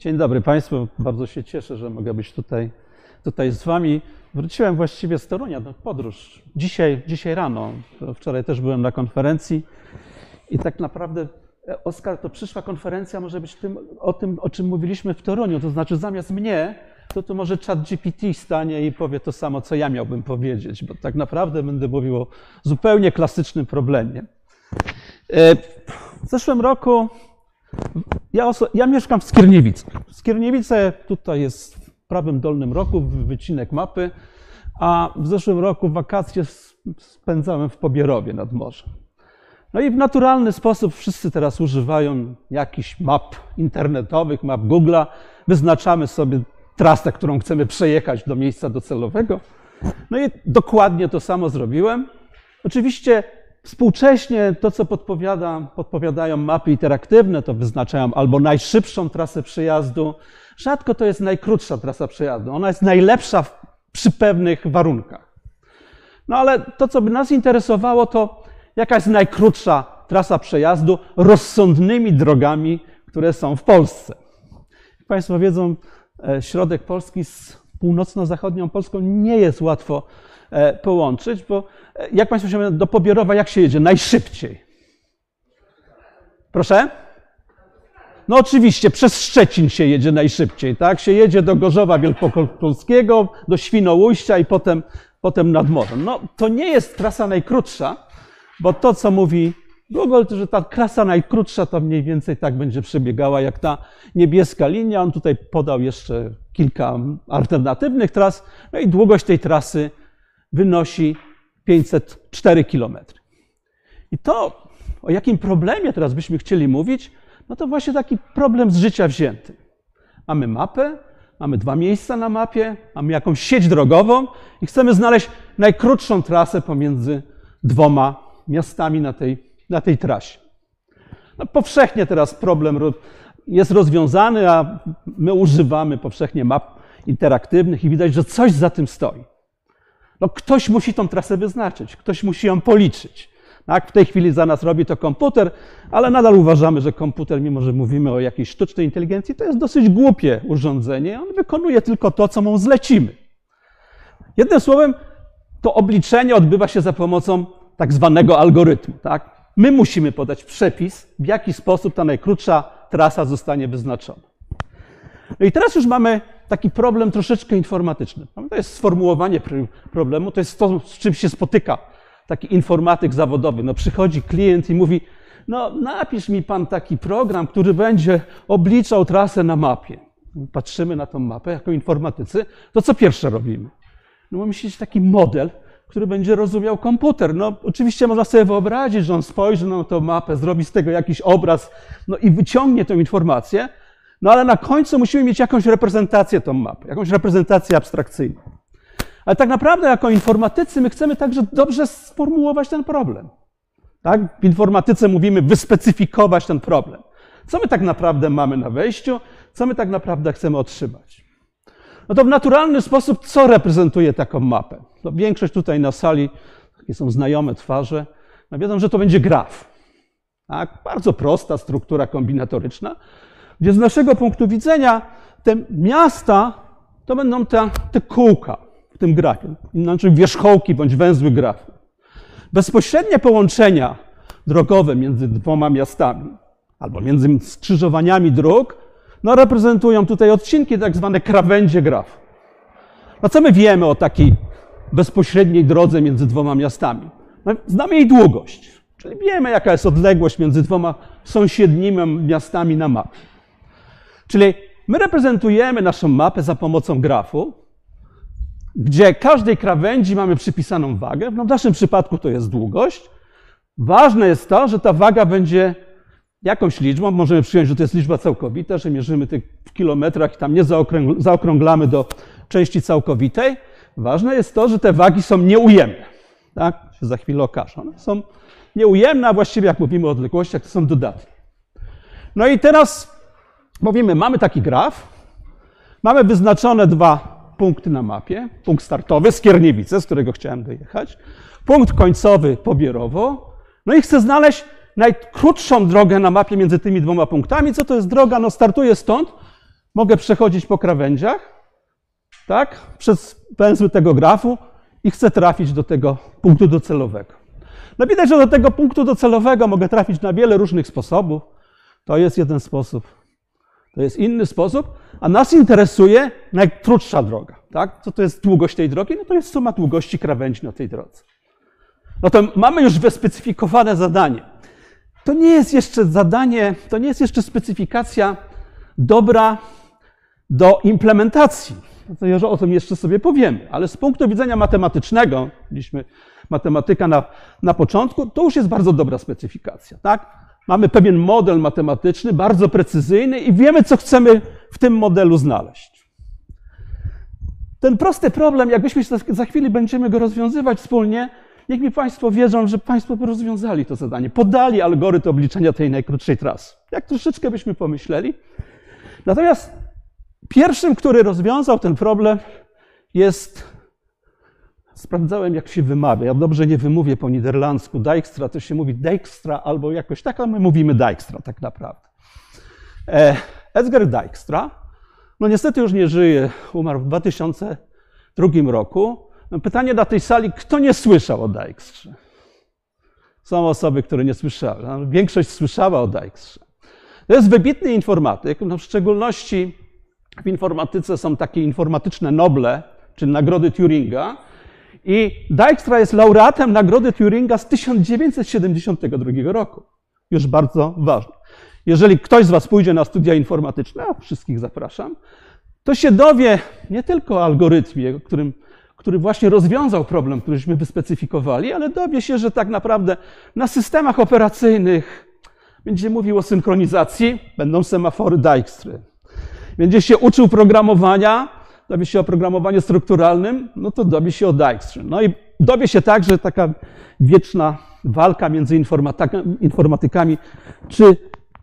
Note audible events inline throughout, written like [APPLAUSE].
Dzień dobry Państwu. Bardzo się cieszę, że mogę być tutaj, tutaj z Wami. Wróciłem właściwie z Torunia, no, podróż. Dzisiaj, dzisiaj rano. Wczoraj też byłem na konferencji i tak naprawdę, e, Oskar, to przyszła konferencja może być tym, o tym, o czym mówiliśmy w Toruniu. To znaczy zamiast mnie, to tu może chat GPT stanie i powie to samo, co ja miałbym powiedzieć, bo tak naprawdę będę mówił o zupełnie klasycznym problemie. E, w zeszłym roku ja, ja, mieszkam w Skierniewicach. Skierniewice tutaj jest w prawym dolnym roku, wycinek mapy, a w zeszłym roku wakacje spędzałem w Pobierowie nad morzem. No i w naturalny sposób wszyscy teraz używają jakichś map internetowych, map Google'a. Wyznaczamy sobie trasę, którą chcemy przejechać do miejsca docelowego. No i dokładnie to samo zrobiłem. Oczywiście Współcześnie to, co podpowiada, podpowiadają mapy interaktywne, to wyznaczają albo najszybszą trasę przejazdu. Rzadko to jest najkrótsza trasa przejazdu. Ona jest najlepsza w, przy pewnych warunkach. No ale to, co by nas interesowało, to jaka jest najkrótsza trasa przejazdu rozsądnymi drogami, które są w Polsce. Jak Państwo wiedzą, e, środek Polski z północno-zachodnią Polską nie jest łatwo połączyć, bo e, jak Państwo się do Pobierowa, jak się jedzie? Najszybciej. Proszę? No oczywiście, przez Szczecin się jedzie najszybciej, tak? Się jedzie do Gorzowa Wielkopolskiego, do Świnoujścia i potem, potem nad morzem. No to nie jest trasa najkrótsza, bo to, co mówi Google, to że ta trasa najkrótsza to mniej więcej tak będzie przebiegała jak ta niebieska linia. On tutaj podał jeszcze kilka alternatywnych tras, no i długość tej trasy wynosi 504 km. I to, o jakim problemie teraz byśmy chcieli mówić, no to właśnie taki problem z życia wzięty. Mamy mapę, mamy dwa miejsca na mapie, mamy jakąś sieć drogową i chcemy znaleźć najkrótszą trasę pomiędzy dwoma miastami na tej, na tej trasie. No, powszechnie teraz problem jest rozwiązany, a my używamy powszechnie map interaktywnych i widać, że coś za tym stoi. No ktoś musi tą trasę wyznaczyć, ktoś musi ją policzyć. Tak? W tej chwili za nas robi to komputer, ale nadal uważamy, że komputer, mimo że mówimy o jakiejś sztucznej inteligencji, to jest dosyć głupie urządzenie. On wykonuje tylko to, co mu zlecimy. Jednym słowem, to obliczenie odbywa się za pomocą tak zwanego algorytmu. Tak? My musimy podać przepis, w jaki sposób ta najkrótsza trasa zostanie wyznaczona. No i teraz już mamy taki problem troszeczkę informatyczny. To jest sformułowanie problemu, to jest to, z czym się spotyka taki informatyk zawodowy. No przychodzi klient i mówi, no napisz mi pan taki program, który będzie obliczał trasę na mapie. Patrzymy na tą mapę jako informatycy, to co pierwsze robimy? No mieć taki model, który będzie rozumiał komputer. No oczywiście można sobie wyobrazić, że on spojrzy na tą mapę, zrobi z tego jakiś obraz, no i wyciągnie tę informację, no ale na końcu musimy mieć jakąś reprezentację tą mapy, jakąś reprezentację abstrakcyjną. Ale tak naprawdę jako informatycy my chcemy także dobrze sformułować ten problem. Tak? W informatyce mówimy wyspecyfikować ten problem. Co my tak naprawdę mamy na wejściu, co my tak naprawdę chcemy otrzymać. No to w naturalny sposób, co reprezentuje taką mapę? No większość tutaj na sali, takie są znajome twarze, no wiedzą, że to będzie graf. Tak? Bardzo prosta struktura kombinatoryczna, gdzie z naszego punktu widzenia te miasta to będą te, te kółka w tym grafie, inaczej wierzchołki bądź węzły grafu. Bezpośrednie połączenia drogowe między dwoma miastami albo między skrzyżowaniami dróg no, reprezentują tutaj odcinki, tak zwane krawędzie grafu. No co my wiemy o takiej bezpośredniej drodze między dwoma miastami? No, znamy jej długość, czyli wiemy, jaka jest odległość między dwoma sąsiednimi miastami na mapie. Czyli my reprezentujemy naszą mapę za pomocą grafu, gdzie każdej krawędzi mamy przypisaną wagę. No w naszym przypadku to jest długość. Ważne jest to, że ta waga będzie jakąś liczbą. Możemy przyjąć, że to jest liczba całkowita, że mierzymy tych w kilometrach i tam nie zaokrąglamy do części całkowitej. Ważne jest to, że te wagi są nieujemne. Tak? Się za chwilę okaże. One są nieujemne, a właściwie jak mówimy o odległościach, to są dodatnie. No i teraz Mówimy, mamy taki graf, mamy wyznaczone dwa punkty na mapie. Punkt startowy, Skierniewice, z którego chciałem dojechać. Punkt końcowy, Pobierowo. No i chcę znaleźć najkrótszą drogę na mapie między tymi dwoma punktami. Co to jest droga? No startuję stąd, mogę przechodzić po krawędziach, tak, przez węzły tego grafu i chcę trafić do tego punktu docelowego. No widać, że do tego punktu docelowego mogę trafić na wiele różnych sposobów. To jest jeden sposób. To jest inny sposób, a nas interesuje najkrótsza droga. Tak? Co to jest długość tej drogi? No to jest suma długości krawędzi na tej drodze. No to mamy już wyspecyfikowane zadanie. To nie jest jeszcze zadanie, to nie jest jeszcze specyfikacja dobra do implementacji. To o tym jeszcze sobie powiemy, ale z punktu widzenia matematycznego, mieliśmy matematyka na, na początku, to już jest bardzo dobra specyfikacja. Tak? Mamy pewien model matematyczny, bardzo precyzyjny i wiemy, co chcemy w tym modelu znaleźć. Ten prosty problem, jakbyśmy za chwilę będziemy go rozwiązywać wspólnie, niech mi Państwo wierzą, że Państwo by rozwiązali to zadanie, podali algorytm obliczenia tej najkrótszej trasy. Jak troszeczkę byśmy pomyśleli. Natomiast pierwszym, który rozwiązał ten problem, jest. Sprawdzałem, jak się wymawia. Ja dobrze nie wymówię po niderlandzku. Dijkstra to się mówi Dijkstra albo jakoś tak, a my mówimy Dijkstra tak naprawdę. E, Edgar Dijkstra, no niestety już nie żyje, umarł w 2002 roku. No pytanie na tej sali, kto nie słyszał o Dijkstrze? Są osoby, które nie słyszały. No, większość słyszała o Dijkstrze. To jest wybitny informatyk, no w szczególności w informatyce są takie informatyczne Noble, czyli nagrody Turinga. I Dijkstra jest laureatem nagrody Turinga z 1972 roku. Już bardzo ważne. Jeżeli ktoś z Was pójdzie na studia informatyczne, a wszystkich zapraszam, to się dowie nie tylko o algorytmie, którym, który właśnie rozwiązał problem, któryśmy wyspecyfikowali, ale dowie się, że tak naprawdę na systemach operacyjnych będzie mówił o synchronizacji, będą semafory Dijkstry. Będzie się uczył programowania, dowie się o programowaniu strukturalnym, no to dowie się o Dijkstrze. No i dowie się także taka wieczna walka między informatykami, czy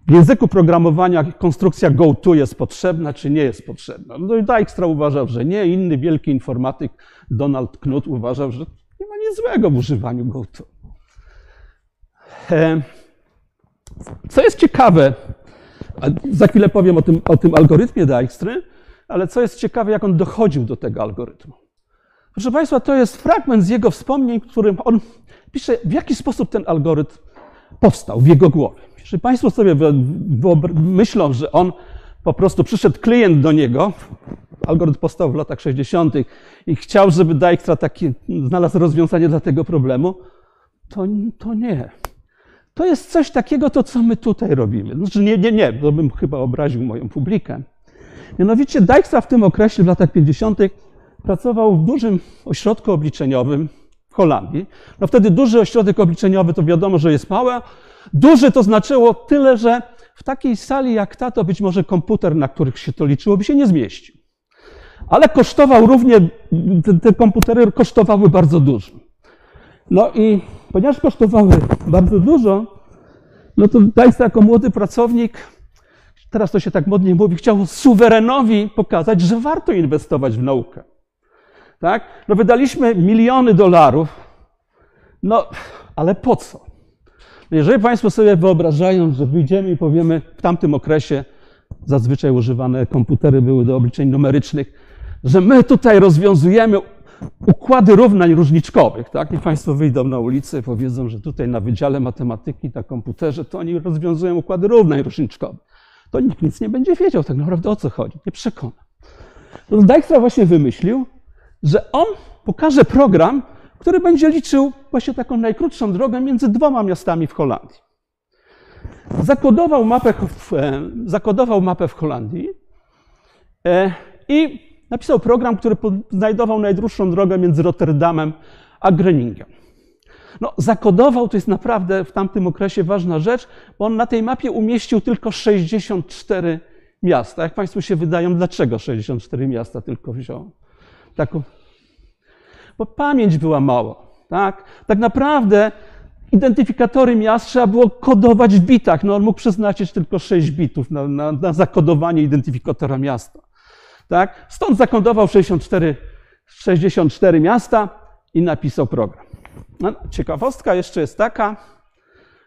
w języku programowania konstrukcja GoTo jest potrzebna, czy nie jest potrzebna. No i Dijkstra uważał, że nie. Inny wielki informatyk Donald Knuth uważał, że nie ma nic złego w używaniu GoTo. Co jest ciekawe, za chwilę powiem o tym, o tym algorytmie Dijkstry, ale co jest ciekawe, jak on dochodził do tego algorytmu. Proszę Państwa, to jest fragment z jego wspomnień, w którym on pisze, w jaki sposób ten algorytm powstał w jego głowie. Jeśli Państwo sobie myślą, że on po prostu przyszedł klient do niego, algorytm powstał w latach 60. i chciał, żeby Dijkstra taki znalazł rozwiązanie dla tego problemu, to, to nie. To jest coś takiego, to co my tutaj robimy. Znaczy nie, nie, nie, to bym chyba obraził moją publikę. Mianowicie Dijkstra w tym okresie, w latach 50., pracował w dużym ośrodku obliczeniowym w Holandii. No wtedy duży ośrodek obliczeniowy to wiadomo, że jest małe. Duży to znaczyło tyle, że w takiej sali jak ta, to być może komputer, na których się to liczyło, by się nie zmieścił. Ale kosztował równie, te, te komputery kosztowały bardzo dużo. No i ponieważ kosztowały bardzo dużo, no to Dijkstra jako młody pracownik teraz to się tak modnie mówi, chciał suwerenowi pokazać, że warto inwestować w naukę. Tak? No wydaliśmy miliony dolarów, no ale po co? Jeżeli Państwo sobie wyobrażają, że wyjdziemy i powiemy, w tamtym okresie zazwyczaj używane komputery były do obliczeń numerycznych, że my tutaj rozwiązujemy układy równań różniczkowych, tak? I Państwo wyjdą na ulicę i powiedzą, że tutaj na Wydziale Matematyki, na komputerze, to oni rozwiązują układy równań różniczkowych to nikt nic nie będzie wiedział tak naprawdę o co chodzi, nie przekona. No Dijkstra właśnie wymyślił, że on pokaże program, który będzie liczył właśnie taką najkrótszą drogę między dwoma miastami w Holandii. Zakodował mapę w, e, zakodował mapę w Holandii e, i napisał program, który znajdował najdłuższą drogę między Rotterdamem a Greningiem. No, zakodował to jest naprawdę w tamtym okresie ważna rzecz, bo on na tej mapie umieścił tylko 64 miasta. Jak Państwu się wydają, dlaczego 64 miasta tylko wziął? Taką... Bo pamięć była mała. Tak? tak naprawdę identyfikatory miast trzeba było kodować w bitach. No, on mógł przeznaczyć tylko 6 bitów na, na, na zakodowanie identyfikatora miasta. Tak? Stąd zakodował 64, 64 miasta i napisał program. No, ciekawostka jeszcze jest taka,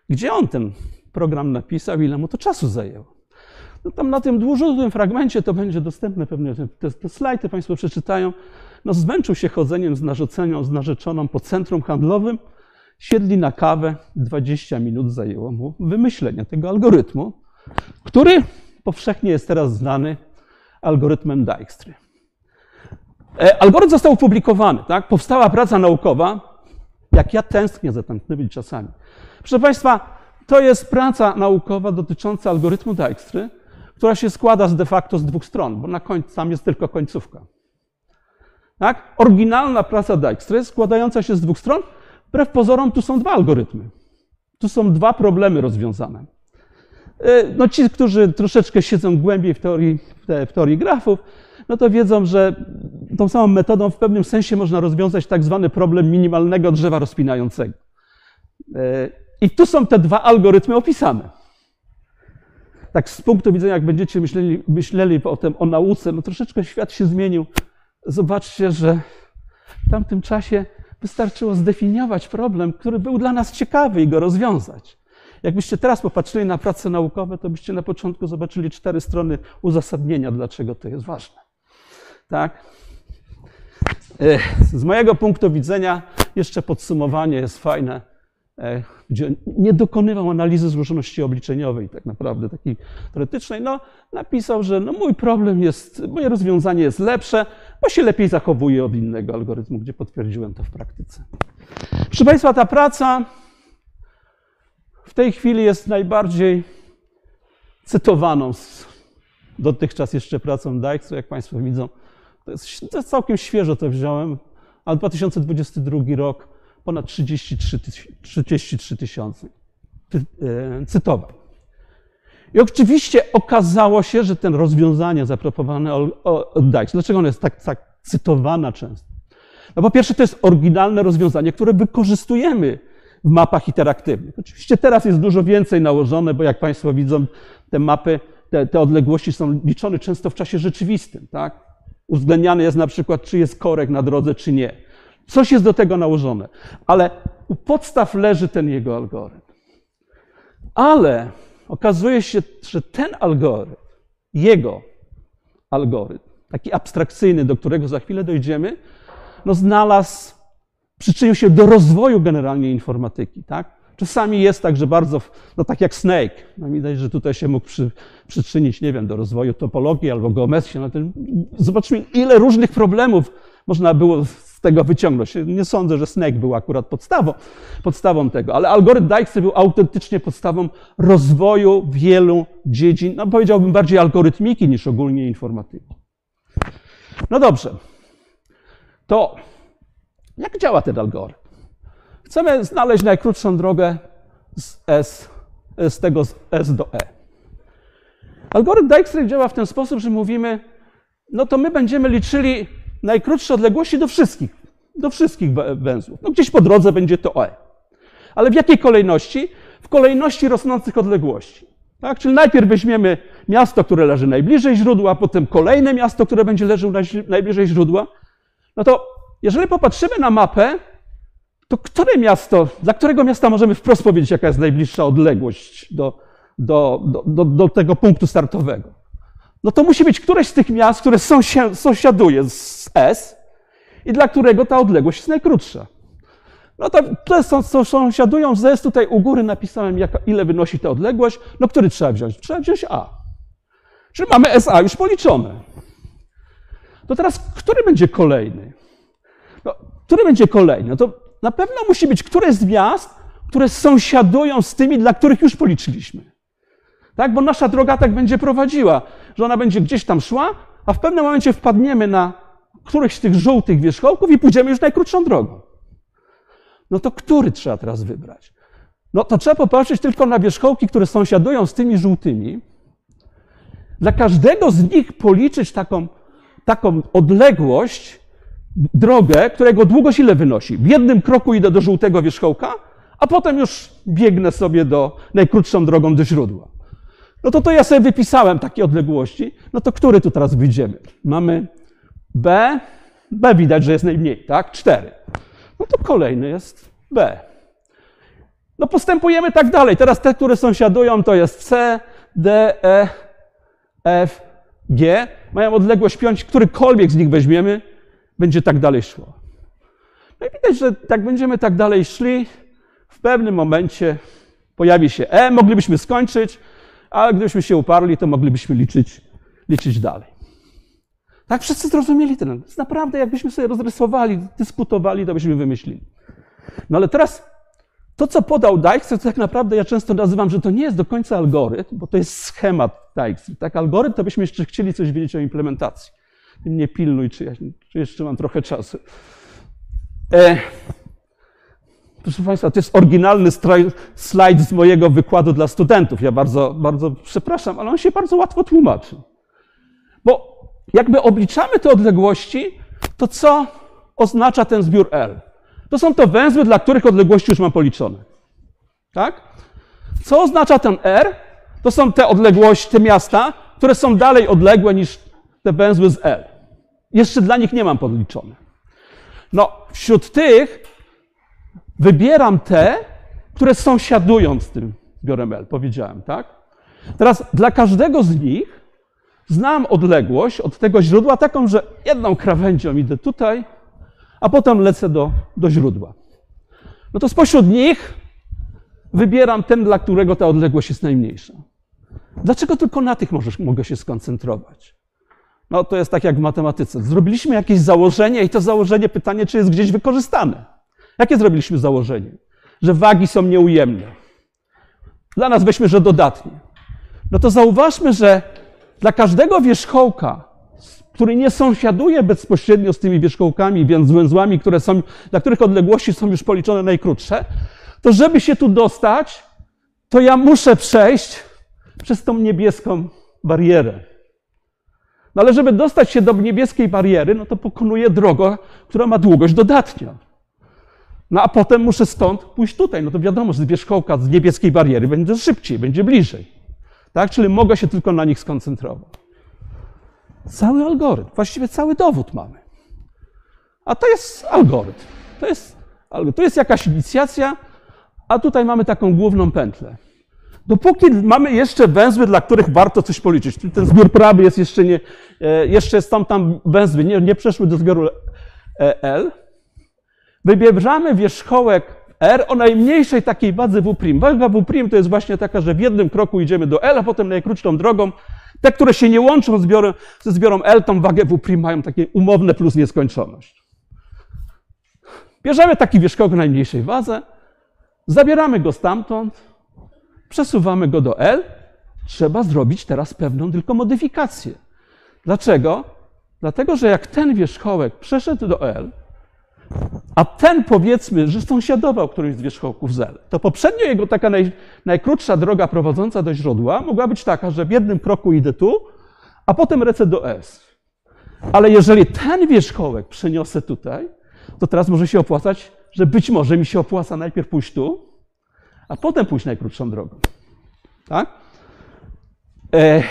gdzie on ten program napisał, ile mu to czasu zajęło. No tam na tym dłuższym fragmencie to będzie dostępne pewnie, te, te slajdy Państwo przeczytają. No zmęczył się chodzeniem z narzuceniem, z narzeczoną po centrum handlowym, siedli na kawę, 20 minut zajęło mu wymyślenie tego algorytmu, który powszechnie jest teraz znany algorytmem Dijkstry. E, algorytm został opublikowany, tak? powstała praca naukowa, jak ja tęsknię za tamtymi czasami. Proszę Państwa, to jest praca naukowa dotycząca algorytmu Dijkstry, która się składa z de facto z dwóch stron, bo na końcu tam jest tylko końcówka. Tak? Oryginalna praca Dijkstry składająca się z dwóch stron, wbrew pozorom tu są dwa algorytmy. Tu są dwa problemy rozwiązane. E, no ci, którzy troszeczkę siedzą głębiej w teorii, w teorii grafów, no to wiedzą, że tą samą metodą w pewnym sensie można rozwiązać tak zwany problem minimalnego drzewa rozpinającego. E, I tu są te dwa algorytmy opisane. Tak z punktu widzenia, jak będziecie myśleli, myśleli potem o nauce, no troszeczkę świat się zmienił. Zobaczcie, że w tamtym czasie wystarczyło zdefiniować problem, który był dla nas ciekawy i go rozwiązać. Jakbyście teraz popatrzyli na prace naukowe, to byście na początku zobaczyli cztery strony uzasadnienia, dlaczego to jest ważne. Tak? Z mojego punktu widzenia jeszcze podsumowanie jest fajne, gdzie nie dokonywał analizy złożoności obliczeniowej, tak naprawdę takiej teoretycznej. No, napisał, że no, mój problem jest, moje rozwiązanie jest lepsze, bo się lepiej zachowuje od innego algorytmu, gdzie potwierdziłem to w praktyce. Proszę Państwa, ta praca w tej chwili jest najbardziej cytowaną z dotychczas jeszcze pracą Dijkstra, jak Państwo widzą. To jest, to całkiem świeżo to wziąłem, a 2022 rok ponad 33 tysiące e, cytowań. I oczywiście okazało się, że ten rozwiązanie zaproponowane od dlaczego ono jest tak, tak cytowana często? No po pierwsze, to jest oryginalne rozwiązanie, które wykorzystujemy w mapach interaktywnych. Oczywiście teraz jest dużo więcej nałożone, bo jak Państwo widzą, te mapy, te, te odległości są liczone często w czasie rzeczywistym. Tak? Uwzględniane jest na przykład, czy jest korek na drodze, czy nie. Coś jest do tego nałożone, ale u podstaw leży ten jego algorytm. Ale okazuje się, że ten algorytm, jego algorytm, taki abstrakcyjny, do którego za chwilę dojdziemy, no znalazł przyczynił się do rozwoju generalnie informatyki. Tak? Czasami jest tak, że bardzo, no tak jak Snake, no widać, że tutaj się mógł przy, przyczynić, nie wiem, do rozwoju topologii albo geometrii. No ten, zobaczmy, ile różnych problemów można było z tego wyciągnąć. Nie sądzę, że Snake był akurat podstawą, podstawą tego, ale algorytm Dijkstra był autentycznie podstawą rozwoju wielu dziedzin, no powiedziałbym bardziej algorytmiki niż ogólnie informatyki. No dobrze. To jak działa ten algorytm? Chcemy znaleźć najkrótszą drogę z, S, z tego z S do E. Algorytm Dijkstra działa w ten sposób, że mówimy, no to my będziemy liczyli najkrótsze odległości do wszystkich, do wszystkich węzłów. No gdzieś po drodze będzie to E. Ale w jakiej kolejności? W kolejności rosnących odległości. Tak? Czyli najpierw weźmiemy miasto, które leży najbliżej źródła, potem kolejne miasto, które będzie leżało najbliżej źródła. No to jeżeli popatrzymy na mapę, to które miasto, dla którego miasta możemy wprost powiedzieć, jaka jest najbliższa odległość do, do, do, do tego punktu startowego? No to musi być któreś z tych miast, które sąsiaduje z S i dla którego ta odległość jest najkrótsza. No to, to są, sąsiadują z S, tutaj u góry napisałem, jaka, ile wynosi ta odległość. No który trzeba wziąć? Trzeba wziąć A. Czyli mamy SA już policzone. To teraz, który będzie kolejny? No, który będzie kolejny? No to na pewno musi być któreś z miast, które sąsiadują z tymi, dla których już policzyliśmy. Tak? Bo nasza droga tak będzie prowadziła, że ona będzie gdzieś tam szła, a w pewnym momencie wpadniemy na któryś z tych żółtych wierzchołków i pójdziemy już najkrótszą drogą. No to który trzeba teraz wybrać? No to trzeba popatrzeć tylko na wierzchołki, które sąsiadują z tymi żółtymi. Dla każdego z nich policzyć taką, taką odległość, drogę, którego długość ile wynosi? W jednym kroku idę do żółtego wierzchołka, a potem już biegnę sobie do najkrótszą drogą do źródła. No to to ja sobie wypisałem takie odległości. No to który tu teraz wyjdziemy? Mamy B. B widać, że jest najmniej, tak? 4. No to kolejny jest B. No postępujemy tak dalej. Teraz te, które sąsiadują, to jest C, D, E, F, G mają odległość piąć, którykolwiek z nich weźmiemy, będzie tak dalej szło. No i widać, że jak będziemy tak dalej szli, w pewnym momencie pojawi się E, moglibyśmy skończyć, ale gdybyśmy się uparli, to moglibyśmy liczyć, liczyć dalej. Tak wszyscy zrozumieli ten. Naprawdę, jakbyśmy sobie rozrysowali, dyskutowali, to byśmy wymyślili. No ale teraz to, co podał Dijkstra, to tak naprawdę ja często nazywam, że to nie jest do końca algorytm, bo to jest schemat Dijkstra. Tak, algorytm to byśmy jeszcze chcieli coś wiedzieć o implementacji. Nie pilnuj, czy, ja, czy jeszcze mam trochę czasu. E, proszę Państwa, to jest oryginalny slajd z mojego wykładu dla studentów. Ja bardzo, bardzo przepraszam, ale on się bardzo łatwo tłumaczy. Bo jakby obliczamy te odległości, to co oznacza ten zbiór L? To są to węzły, dla których odległości już mam policzone. Tak? Co oznacza ten R? To są te odległości, te miasta, które są dalej odległe niż te węzły z L. Jeszcze dla nich nie mam podliczone. No, wśród tych wybieram te, które sąsiadują z tym zbiorem L, powiedziałem, tak? Teraz dla każdego z nich znam odległość od tego źródła taką, że jedną krawędzią idę tutaj, a potem lecę do, do źródła. No to spośród nich wybieram ten, dla którego ta odległość jest najmniejsza. Dlaczego tylko na tych możesz, mogę się skoncentrować? No to jest tak jak w matematyce. Zrobiliśmy jakieś założenie i to założenie, pytanie, czy jest gdzieś wykorzystane. Jakie zrobiliśmy założenie? Że wagi są nieujemne. Dla nas weźmy, że dodatnie. No to zauważmy, że dla każdego wierzchołka który nie sąsiaduje bezpośrednio z tymi wierzchołkami, więc węzłami, które są, dla których odległości są już policzone najkrótsze, to żeby się tu dostać, to ja muszę przejść przez tą niebieską barierę. No ale żeby dostać się do niebieskiej bariery, no to pokonuję drogę, która ma długość dodatnią. No a potem muszę stąd pójść tutaj. No to wiadomo, że z wierzchołka z niebieskiej bariery będzie szybciej, będzie bliżej. Tak? Czyli mogę się tylko na nich skoncentrować. Cały algorytm, właściwie cały dowód mamy. A to jest algorytm. To jest, to jest jakaś inicjacja, a tutaj mamy taką główną pętlę. Dopóki mamy jeszcze węzły, dla których warto coś policzyć, ten zbiór prawy jest jeszcze nie, e, jeszcze są tam węzły, nie, nie przeszły do zbioru e, L, wybierzamy wierzchołek R o najmniejszej takiej wadze W'. Waga W' to jest właśnie taka, że w jednym kroku idziemy do L, a potem najkrótszą drogą te, które się nie łączą zbiorem, ze zbiorem L, tą wagę W' mają takie umowne plus nieskończoność. Bierzemy taki wierzchołek o najmniejszej wadze, zabieramy go stamtąd, przesuwamy go do L. Trzeba zrobić teraz pewną tylko modyfikację. Dlaczego? Dlatego, że jak ten wierzchołek przeszedł do L, a ten powiedzmy, że sąsiadował którymś z wierzchołków Zel, to poprzednio jego taka naj, najkrótsza droga prowadząca do źródła mogła być taka, że w jednym kroku idę tu, a potem lecę do S. Ale jeżeli ten wierzchołek przeniosę tutaj, to teraz może się opłacać, że być może mi się opłaca najpierw pójść tu, a potem pójść najkrótszą drogą. Tak? E,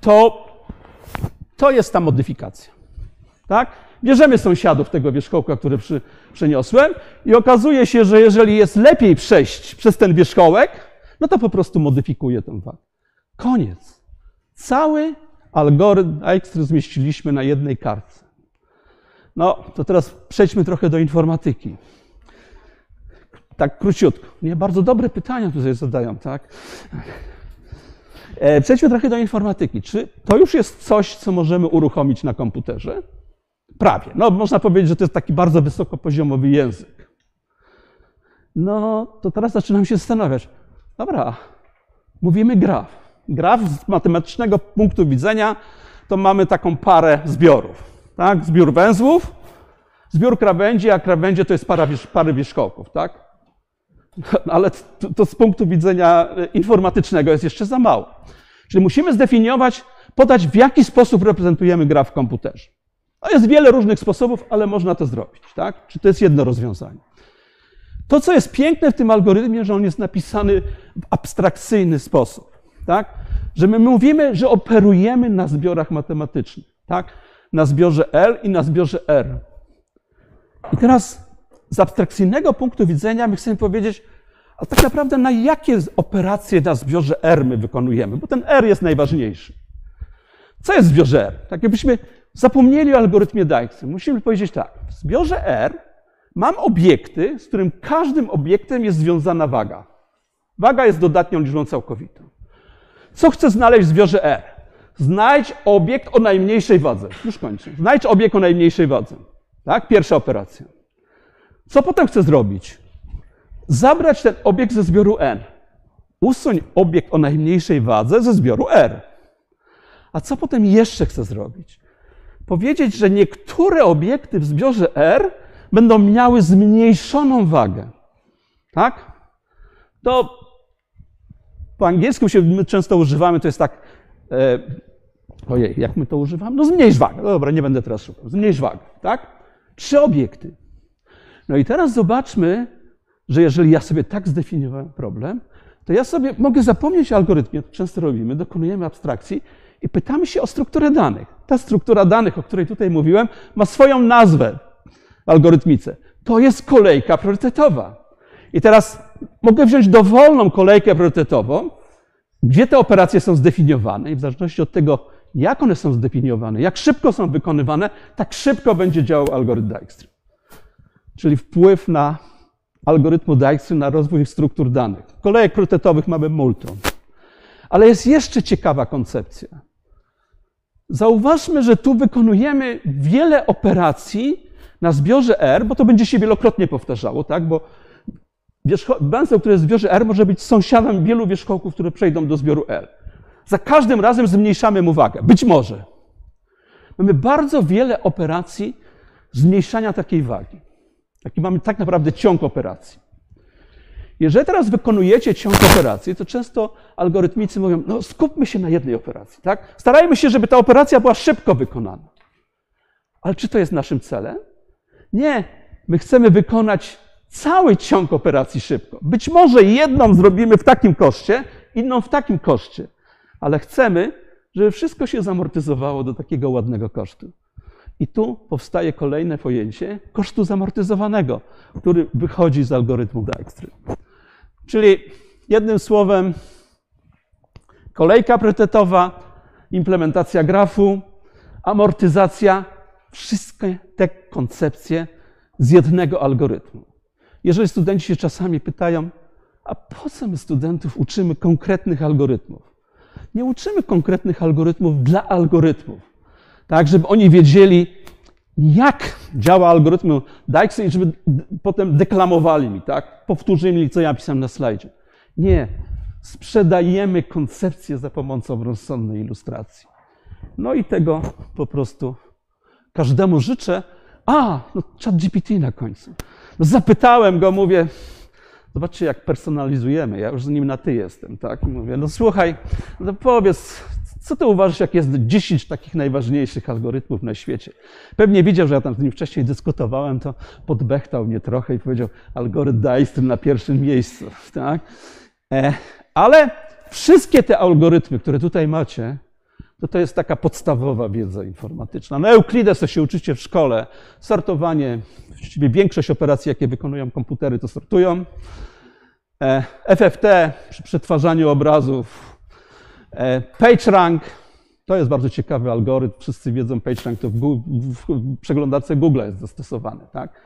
to, to jest ta modyfikacja. Tak? Bierzemy sąsiadów tego wierzchołka, który przy, przeniosłem i okazuje się, że jeżeli jest lepiej przejść przez ten wierzchołek, no to po prostu modyfikuję ten wagę. Koniec. Cały algorytm który zmieściliśmy na jednej kartce. No, to teraz przejdźmy trochę do informatyki. Tak króciutko. Nie, bardzo dobre pytania tutaj zadają, tak? E, przejdźmy trochę do informatyki. Czy to już jest coś, co możemy uruchomić na komputerze? Prawie. No, można powiedzieć, że to jest taki bardzo wysokopoziomowy język. No, to teraz zaczynam się zastanawiać. Dobra, mówimy graf. Graf z matematycznego punktu widzenia to mamy taką parę zbiorów. Tak? Zbiór węzłów, zbiór krawędzi, a krawędzie to jest para, pary wierzchołków. Tak? [LAUGHS] Ale to, to z punktu widzenia informatycznego jest jeszcze za mało. Czyli musimy zdefiniować, podać w jaki sposób reprezentujemy graf w komputerze. No jest wiele różnych sposobów, ale można to zrobić, tak? Czy to jest jedno rozwiązanie? To, co jest piękne w tym algorytmie, że on jest napisany w abstrakcyjny sposób, tak? Że my mówimy, że operujemy na zbiorach matematycznych, tak? Na zbiorze L i na zbiorze R. I teraz z abstrakcyjnego punktu widzenia my chcemy powiedzieć, a tak naprawdę na jakie operacje na zbiorze R my wykonujemy, bo ten R jest najważniejszy. Co jest w zbiorze R? Tak jakbyśmy zapomnieli o algorytmie Dijkstra. Musimy powiedzieć tak. W zbiorze R mam obiekty, z którym każdym obiektem jest związana waga. Waga jest dodatnią liczbą całkowitą. Co chcę znaleźć w zbiorze R? Znajdź obiekt o najmniejszej wadze. Już kończę. Znajdź obiekt o najmniejszej wadze. Tak? Pierwsza operacja. Co potem chcę zrobić? Zabrać ten obiekt ze zbioru N. Usuń obiekt o najmniejszej wadze ze zbioru R. A co potem jeszcze chcę zrobić? Powiedzieć, że niektóre obiekty w zbiorze R będą miały zmniejszoną wagę. Tak? To po angielsku się my często używamy, to jest tak. E, ojej, jak my to używamy? No zmniejsz wagę. Dobra, nie będę teraz szukał. Zmniejsz wagę, tak? Trzy obiekty. No i teraz zobaczmy, że jeżeli ja sobie tak zdefiniowałem problem, to ja sobie mogę zapomnieć o algorytmie, to często robimy, dokonujemy abstrakcji i pytamy się o strukturę danych. Ta struktura danych, o której tutaj mówiłem, ma swoją nazwę w algorytmice. To jest kolejka priorytetowa. I teraz mogę wziąć dowolną kolejkę priorytetową, gdzie te operacje są zdefiniowane i w zależności od tego, jak one są zdefiniowane, jak szybko są wykonywane, tak szybko będzie działał algorytm Dijkstra. Czyli wpływ na algorytmu Dijkstra na rozwój struktur danych. Kolejek priorytetowych mamy multum. Ale jest jeszcze ciekawa koncepcja. Zauważmy, że tu wykonujemy wiele operacji na zbiorze R, bo to będzie się wielokrotnie powtarzało, tak? Bo węzeł, który jest w zbiorze R, może być sąsiadem wielu wierzchołków, które przejdą do zbioru R. Za każdym razem zmniejszamy mu wagę. Być może. Mamy bardzo wiele operacji zmniejszania takiej wagi. Taki mamy tak naprawdę ciąg operacji. Jeżeli teraz wykonujecie ciąg operacji, to często algorytmicy mówią, no skupmy się na jednej operacji, tak? Starajmy się, żeby ta operacja była szybko wykonana. Ale czy to jest naszym celem? Nie. My chcemy wykonać cały ciąg operacji szybko. Być może jedną zrobimy w takim koszcie, inną w takim koszcie, ale chcemy, żeby wszystko się zamortyzowało do takiego ładnego kosztu. I tu powstaje kolejne pojęcie kosztu zamortyzowanego, który wychodzi z algorytmu Dijkstra. Czyli jednym słowem, kolejka priorytetowa, implementacja grafu, amortyzacja, wszystkie te koncepcje z jednego algorytmu. Jeżeli studenci się czasami pytają, a po co my studentów uczymy konkretnych algorytmów? Nie uczymy konkretnych algorytmów dla algorytmów, tak, żeby oni wiedzieli, jak działa algorytm Dijkstra i żeby potem deklamowali mi, tak, powtórzyli mi, co ja pisałem na slajdzie. Nie. Sprzedajemy koncepcję za pomocą rozsądnej ilustracji. No i tego po prostu każdemu życzę. A, no chat GPT na końcu. No zapytałem go, mówię, zobaczcie jak personalizujemy, ja już z nim na ty jestem, tak? Mówię, no słuchaj, no powiedz, co ty uważasz, jak jest 10 takich najważniejszych algorytmów na świecie? Pewnie widział, że ja tam z nim wcześniej dyskutowałem, to podbechtał mnie trochę i powiedział, algorytm Dijkstra na pierwszym miejscu, [LAUGHS] tak? E, ale wszystkie te algorytmy, które tutaj macie, to to jest taka podstawowa wiedza informatyczna. No Euklides to się uczycie w szkole. Sortowanie, właściwie większość operacji, jakie wykonują komputery, to sortują. E, FFT przy przetwarzaniu obrazów. E, PageRank to jest bardzo ciekawy algorytm. Wszyscy wiedzą, PageRank to w, w przeglądarce Google jest zastosowany. Tak?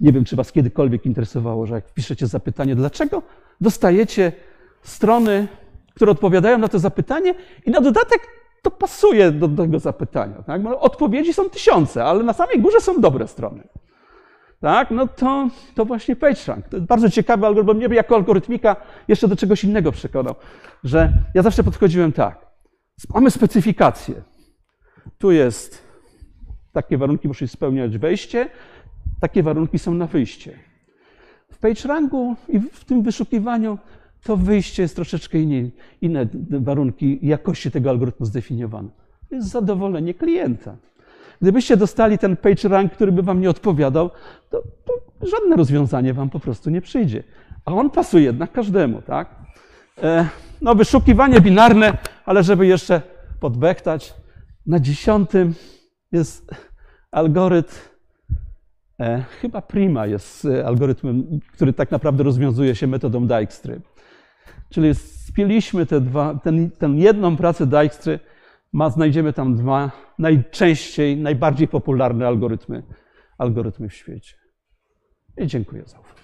Nie wiem, czy Was kiedykolwiek interesowało, że jak wpiszecie zapytanie, dlaczego dostajecie strony, które odpowiadają na to zapytanie i na dodatek to pasuje do tego zapytania. Tak? Odpowiedzi są tysiące, ale na samej górze są dobre strony. Tak? No to, to właśnie PageRank. To bardzo ciekawy algorytm, mnie jako algorytmika jeszcze do czegoś innego przekonał, że ja zawsze podchodziłem tak. Mamy specyfikację. Tu jest takie warunki musi spełniać wejście, takie warunki są na wyjście. W PageRanku i w tym wyszukiwaniu to wyjście jest troszeczkę inne, inne warunki jakości tego algorytmu zdefiniowane. To jest zadowolenie klienta. Gdybyście dostali ten page rank, który by wam nie odpowiadał, to, to żadne rozwiązanie wam po prostu nie przyjdzie. A on pasuje jednak każdemu, tak? E, no, wyszukiwanie binarne, ale żeby jeszcze podbechtać, na dziesiątym jest algorytm, e, chyba Prima jest e, algorytmem, który tak naprawdę rozwiązuje się metodą Dijkstry. Czyli spieliśmy te ten, ten jedną pracę Dijkstry ma, znajdziemy tam dwa najczęściej, najbardziej popularne algorytmy, algorytmy w świecie. I dziękuję za uwagę.